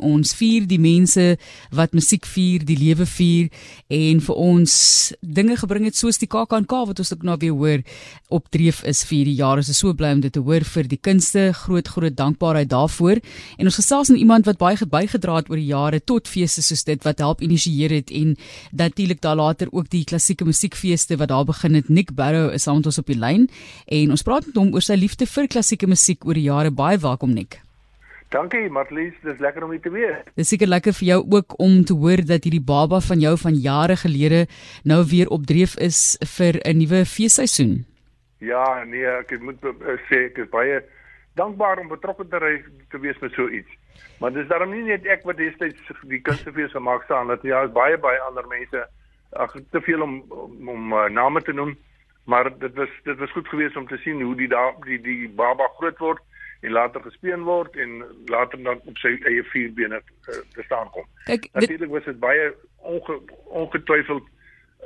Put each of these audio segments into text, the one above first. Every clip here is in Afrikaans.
Ons vier die mense wat musiek vier, die lewe vier en vir ons dinge gebring het soos die KAKNK wat ons ook nou weer hoor opdreef is vir die jare. Ons is so bly om dit te hoor vir die kunste. Groot groot dankbaarheid daarvoor. En ons gesels met iemand wat baie bygedra het oor die jare tot feeste soos dit wat help initieer het en natuurlik daar later ook die klassieke musiekfeeste wat daar begin het. Nick Barrow is saam met ons op die lyn en ons praat met hom oor sy liefde vir klassieke musiek oor die jare. Baie welkom Nick. Dankie Marlies, dis lekker om u te weet. Dis seker lekker vir jou ook om te hoor dat hierdie baba van jou van jare gelede nou weer opdreef is vir 'n nuwe feesseisoen. Ja, nee, ek moet sê ek is baie dankbaar om betrokke te, reis, te wees met so iets. Maar dis daarom nie net ek wat destyds die kunstefees gemaak staan dat ja, baie baie ander mense. Ag te veel om om, om uh, name te noem, maar dit was dit was goed geweest om te sien hoe die da, die die baba groot word en later gespeen word en later dan op sy eie vier bene uh, te staan kom. Natuurlik was dit baie onge, ongetwyfeld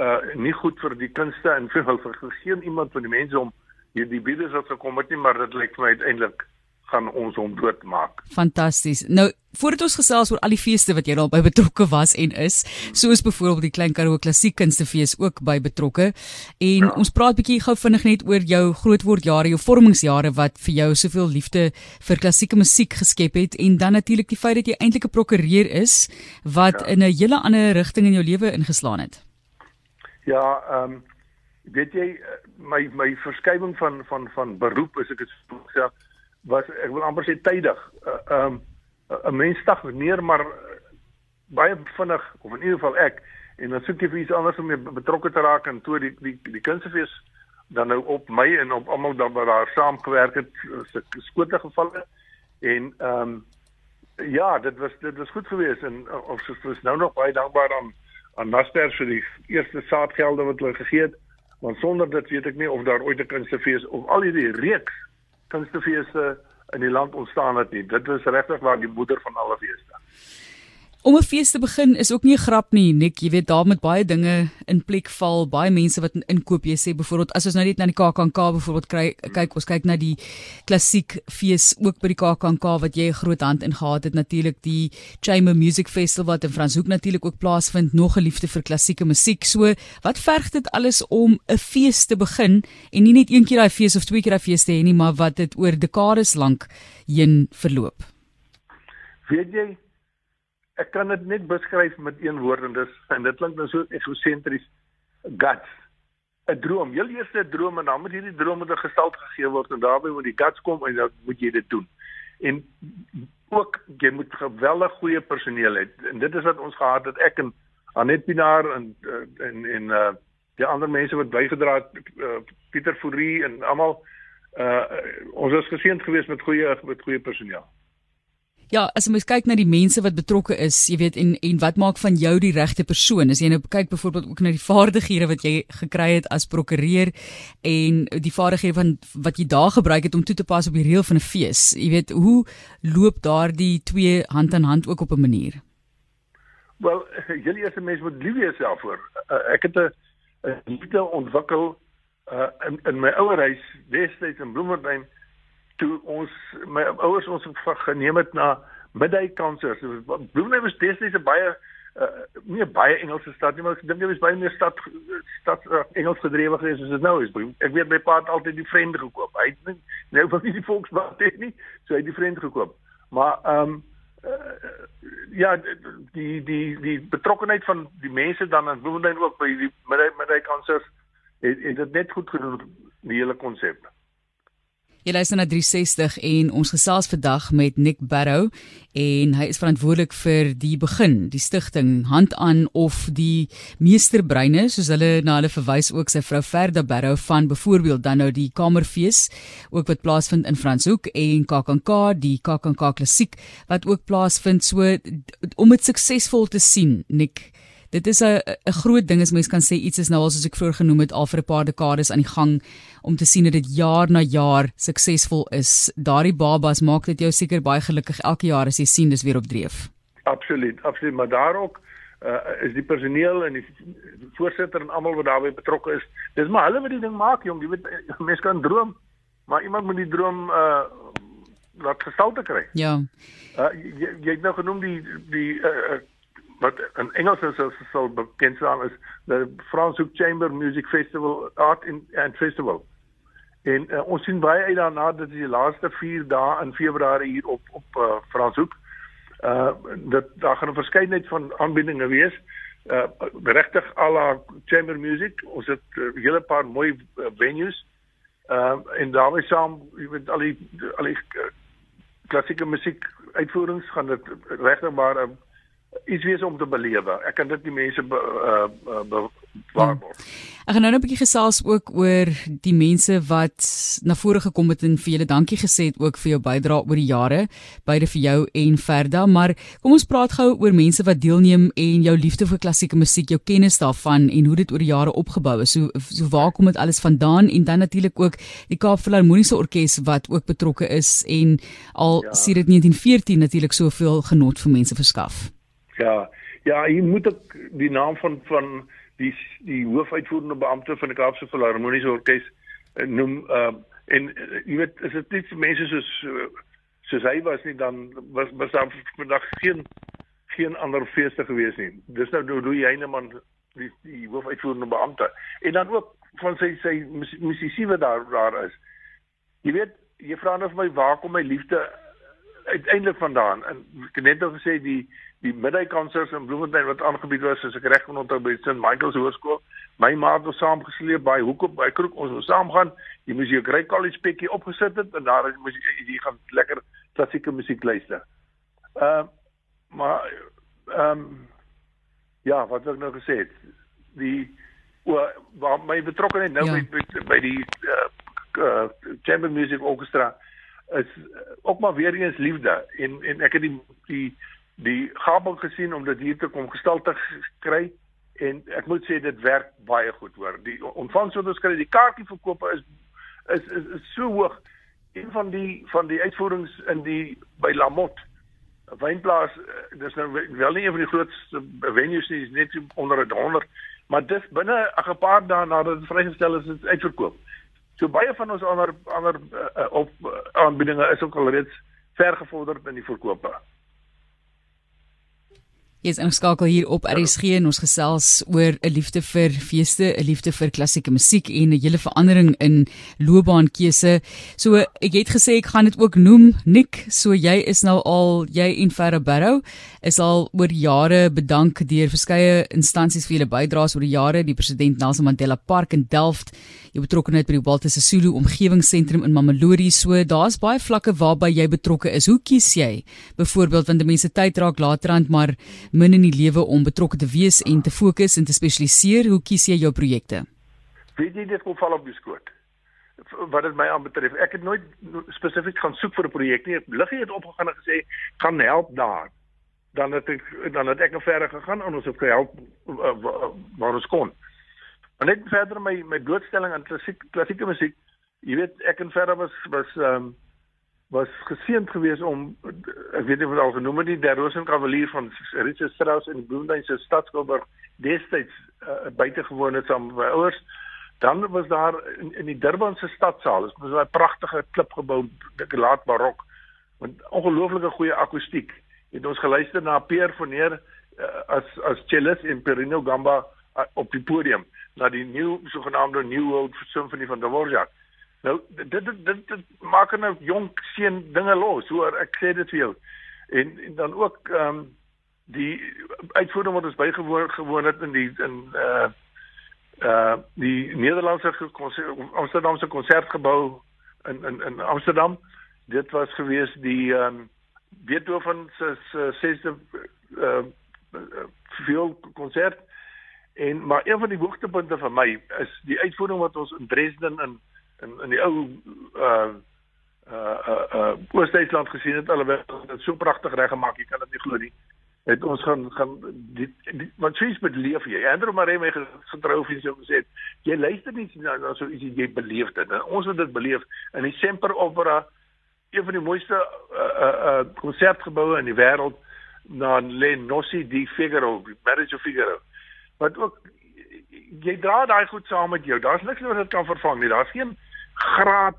uh nie goed vir die kunste en vir vir geen iemand van die mense om hierdie bieders wat gekom het nie, maar dit lyk vir my uiteindelik gaan ons hom doodmaak. Fantasties. Nou, voordat ons gesels oor al die feeste wat jy al by betrokke was en is, soos byvoorbeeld die Klein Karoo Klassiek Kunstefees ook by betrokke. En ja. ons praat bietjie gou vinnig net oor jou grootwordjare, jou vormingsjare wat vir jou soveel liefde vir klassieke musiek geskep het en dan natuurlik die feit dat jy eintlik 'n prokureur is wat ja. in 'n hele ander rigting in jou lewe ingeslaan het. Ja, ehm um, weet jy my my verskywing van van van beroep as ek dit sê was ek wil amper sê tydig. Uh, ehm uh, 'n um, mens stagneer maar baie vinnig of in ieder geval ek en dan soek jy vir iets anders om betrokke te raak en toe die die die kunstefees dan nou op my en op almal wat daar saamgewerk het se skote gevalle en ehm um, ja dit was dit was goed geweest en ons is nou nog baie dankbaar aan aan Naster vir die eerste saadgelde wat hulle gegee het want sonder dit weet ek nie of daar ooit 'n kunstefees of al hierdie reeks kunstefeeste in die land ontstaan het nie. Dit was regtig waar die moeder van alle feeste. Om 'n fees te begin is ook nie 'n grap nie, Nik. Jy weet daar met baie dinge in plek val, baie mense wat inkoop. Jy sê byvoorbeeld as ons nou net na die KAKNK byvoorbeeld kyk, ons kyk na die klassiek fees ook by die KAKNK wat jy 'n groot hand in gehad het natuurlik die Chamber Music Festival wat in Franshoek natuurlik ook plaasvind, nog 'n liefde vir klassieke musiek. So, wat verg dit alles om 'n fees te begin en nie net een keer daai fees of twee keer daai fees te hê nie, maar wat dit oor dekades lank heen verloop? Weet jy ek kan dit net beskryf met een woord en dis en dit klink nou so egosentries guts. 'n droom. Heel eers 'n droom en dan moet hierdie droom met 'n gestalte gegee word en daarbey moet die guts kom en dan moet jy dit doen. En ook jy moet geweldig goeie personeel hê. En dit is wat ons gehad het. Ek en Anet Pinaar en en en uh die ander mense wat bygedra het uh, Pieter Fourie en almal uh ons is geseënd geweest met goeie met goeie personeel Ja, as jy mens kyk na die mense wat betrokke is, jy weet en en wat maak van jou die regte persoon? As jy nou kyk byvoorbeeld ook na die vaardighede wat jy gekry het as prokureur en die vaardighede van wat jy daar gebruik het om toe te pas op die reël van 'n fees. Jy weet, hoe loop daardie twee hand aan hand ook op 'n manier? Wel, julle eerste mens moet lief wees selfvoor. Uh, ek het 'n liefde ontwikkel uh, in in my ouer huis destyds in Bloemfontein toe ons my ouers ons geneem het na Midday Kansas. Bloemfontein was destyds 'n baie uh, nie baie Engelse stad nie, maar ek dink dit was baie meer stad stad uh, Engels gedrewe gewees as dit nou is. Ek weet my pa het altyd die vriende gekoop. Hy het nie nou van die volksblad het nie, so hy het die vriende gekoop. Maar ehm um, uh, ja, die die die betrokkenheid van die mense dan in Bloemfontein ook by die Midday Midday Kansas het, het dit net goed gedoen die hele konsep. Jy luister na 360 en ons gesels vandag met Nick Barrow en hy is verantwoordelik vir die begin, die stigting Hand aan of die meesterbreine soos hulle na hulle verwys ook sy vrou Verda Barrow van byvoorbeeld dan nou die Kamerfees ook wat plaasvind in Franshoek en KAKNK die KAKNK klassiek wat ook plaasvind. So om dit suksesvol te sien Nick dit is 'n 'n groot ding as mens kan sê iets is nou al soos ek vroeër genoem het al vir 'n paar dekades aan die gang om te sien dat dit jaar na jaar suksesvol is. Daardie babas maak dit jou seker baie gelukkig elke jaar as jy sien dis weer op dreef. Absoluut, absoluut, maar daar ook uh, is die personeel en die voorsitter en almal wat daarbey betrokke is. Dis maar hulle wat die ding maak, jong, jy weet mense kan droom, maar iemand moet die droom uh laat gestalte kry. Ja. Uh jy, jy het nou genoem die die uh, wat in Engels is as sou bekend staan is the Fransoek Chamber Music Festival Art in and Festival. En uh, ons sien baie uit daarna dat die laaste 4 dae in Februarie hier op op uh, Franshoek. Uh dat daar gaan 'n verskeidenheid van aanbiedinge wees. Uh regtig al haar chamber music. Ons het 'n uh, hele paar mooi uh, venues. Ehm uh, en daarmee saam, weet al die al die uh, klassieke musiek uitvoerings gaan dit regtig maar 'n uh, iets wees om te belewe. Ek kan dit die mense be, uh, be, waarborg. Hmm. Ek gaan nou 'n bietjie gesels ook oor die mense wat na vore gekom het en vir julle dankie gesê het ook vir jou bydrae oor die jare, beide vir jou en Verda, maar kom ons praat gou oor mense wat deelneem en jou liefde vir klassieke musiek, jou kennis daarvan en hoe dit oor die jare opgebou is. So so waar kom dit alles vandaan en dan natuurlik ook die Kaap Filharmoniese Orkees wat ook betrokke is en al ja. sedert 1914 natuurlik soveel genot vir mense verskaf. Ja. Ja, jy moet ook die naam van van die die hoofuitvoerende beampte van die Kaapse Filharmoniese Orkees eh, noem uh, en uh, jy weet is dit net mense soos soos hy was nie dan was was daar vandag geen geen ander feeste gewees nie. Dis nou Louis Heineman die die hoofuitvoerende beampte en dan ook van sy sy musisië wat daar daar is. Jy weet jy vra nou vir my waar kom my liefde uiteindelik vandaan en ek het net al gesê die die middagkonsers in Bloemfontein wat aangebied was as ek reg kon onthou by St Michael's Hoërskool. My ma het ons saamgesleep by hoekom by kroeg ons moes saam gaan. Jy moes jou Grey College spekkie opgesit het en daar moes jy jy gaan lekker klassieke musiek luister. Ehm uh, maar ehm um, ja, wat ek nou gesê het, die waar my betrokkeheid nou ja. by, by by die uh, uh, chamber music orchestra is ook maar weer eens liefde en en ek het die die die gabel gesien om dit hier te kom gestalte kry en ek moet sê dit werk baie goed hoor. Die ontvangs wat ons kry, die kaartjieverkope is, is is is so hoog. Een van die van die uitvoerings in die by Lamot wynplaas, eh, dis nou wel nie een van die grootste venues nie, is net onder 100, maar dis binne 'n paar dae nadat dit vrygestel is, is uitverkoop. So baie van ons ander ander uh, op uh, aanbiedinge is ook alreeds ver gevorderd in die verkope. Jy is ingeskakel hier op RSG en ons gesels oor 'n liefde vir feeste, 'n liefde vir klassieke musiek en 'n hele verandering in loopbaankeuse. So ek het gesê ek gaan dit ook noem, Nick, so jy is nou al jy en Ferre Barrow is al oor jare bedank deur verskeie instansies vir julle bydraes oor die jare, die president Nelson Mandela Park in Delft jy betrokkeheid by die Walter Sisulu omgewingsentrum in Mamelodi. So daar's baie vlakke waarby jy betrokke is. Hoe kies jy? Byvoorbeeld wanneer mense tyd raak laterand maar min in die lewe om betrokke te wees en te fokus en te spesialiseer, hoe kies jy jou projekte? Weet jy dit kom val op die skoot? Wat dit my aanbetref, ek het nooit spesifiek gaan soek vir 'n projek nie. Liggie het opgegaan en gesê kan help daar. Dan het ek dan het ek nog verder gegaan en ons het gehelp waar ons kon. Maar net verder my my blootstelling aan klassiek klassieke musiek. Jy weet ek en verder was was ehm um, was geseënd geweest om ek weet nie dit al genoem het nie der Rosenkavalier van Richard Strauss in Bloemfontein se Stadskilburg destyds uh, buite gewoon het saam met my ouers. Dan was daar in, in die Durban se stadsaal, dit was 'n pragtige klipgebou, dik laat barok met ongelooflike goeie akoestiek. Het ons geluister na Peer van Neer uh, as as cellist en Perino Gamba uh, op die podium na die nuwe sogenaamde New World Symphony van Dvorak. Nou dit dit dit, dit maak nou jonk seun dinge los, hoor ek sê dit vir jou. En, en dan ook ehm um, die uitvoering wat ons bygewoon gewoon het in die in uh uh die Nederlandse Amsterdamse konsertgebou in in in Amsterdam. Dit was gewees die ehm um, Beethoven se sesde uh veel konsert En maar een van die hoogtepunte vir my is die uitvoering wat ons in Dresden in in in die ou uh uh uh, uh Oos-Duitsland gesien het. Hulle het dit so pragtig reggemaak, jy kan dit nie glo nie. Het ons gaan gaan die wat sies met leef jy. Andrew Maree my getrou vir so gesê, jy luister nie na na so iets jy beleef dit. En ons het dit beleef in die Semper Opera, een van die mooiste uh uh konsertgeboue in die wêreld na Lenossi di Figaro, Marriage of Figaro wat ook jy dra daai goed saam met jou. Daar's niks wat dit kan vervang nie. Daar's geen graad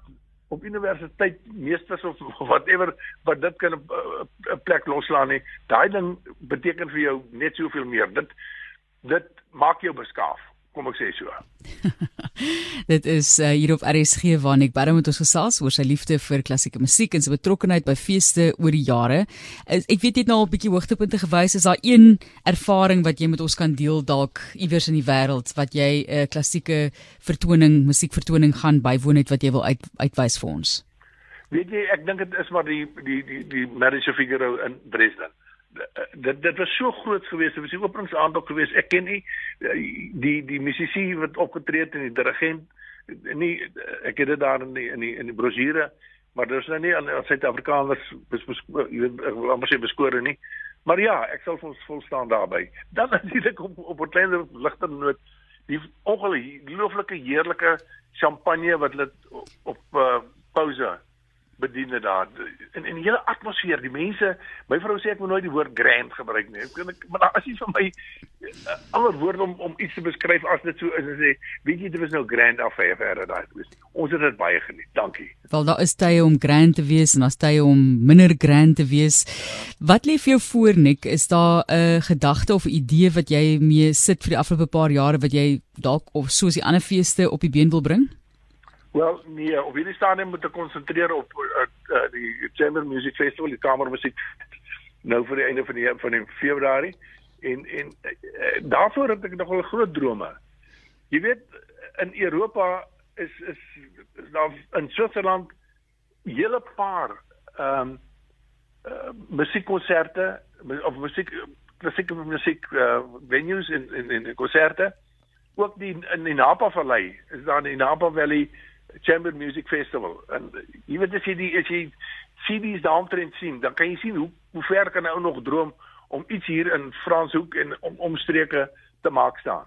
op universiteit meesters of whatever wat dit kan 'n plek loslaan nie. Daai ding beteken vir jou net soveel meer. Dit dit maak jou beskaaf kom ek sê so. dit is uh, hier op RSG waar Nick Barrow met ons gesels oor sy liefde vir klassieke musiek en sy betrokkeheid by feeste oor die jare. Is, ek weet jy het nou al 'n bietjie hoogtepunte gewys. Is daar een ervaring wat jy met ons kan deel dalk iewers in die wêreld wat jy 'n uh, klassieke vertoning, musiekvertoning gaan bywoon het wat jy wil uit, uitwys vir ons? Weet jy, ek dink dit is maar die die die die Marriage of Figaro in Dresden dit dit was so groot geweest, dit was die openingsaand ook geweest. Ek ken nie die die musisi wat opgetree het en die dirigent nie ek het dit daar in die, in die in die brosjure, maar daar's nou nie aan Suid-Afrikaners bes, jy weet ek wil amper sê beskore nie. Maar ja, ek sal vol vol staan daarby. Dan natuurlik op op 'n kleiner ligter noot die ongelooflike heerlike champagne wat hulle op, op uh, pause bediene daar. In in die hele atmosfeer die mense my vrou sê ek moet nooit die woord grand gebruik nie. Ek, ek maar as jy vir my uh, ander woord om om iets te beskryf as dit so is en sê weet jy dit was nou grand affair verder daai was ons het dit baie geniet. Dankie. Wel daar is tye om grand te wees en daar's tye om minder grand te wees. Wat lê vir jou voor nik is daar 'n uh, gedagte of idee wat jy mee sit vir die afgelope paar jare wat jy dalk of soos die ander feeste op die been wil bring Wel, nee, op hierdie stadium moet ek konsentreer op uh, uh, die Chamber Music Festival, die kamermusiek nou vir die einde van die van die Februarie en en uh, daarvoor het ek nog 'n groot drome. Jy weet in Europa is is, is daar in Switserland hele paar ehm um, uh, musiekkonserte of musiek klassieke musiek uh, venues in in in konserte ook die in die Napa Vallei is daar in die Napa Valley Chamber Music Festival. En jy weet as jy die as jy CD's daaromtrent sien, dan kan jy sien hoe hoe ver kan 'n ou nog droom om iets hier in Franshoek en om omstreke te maak staan.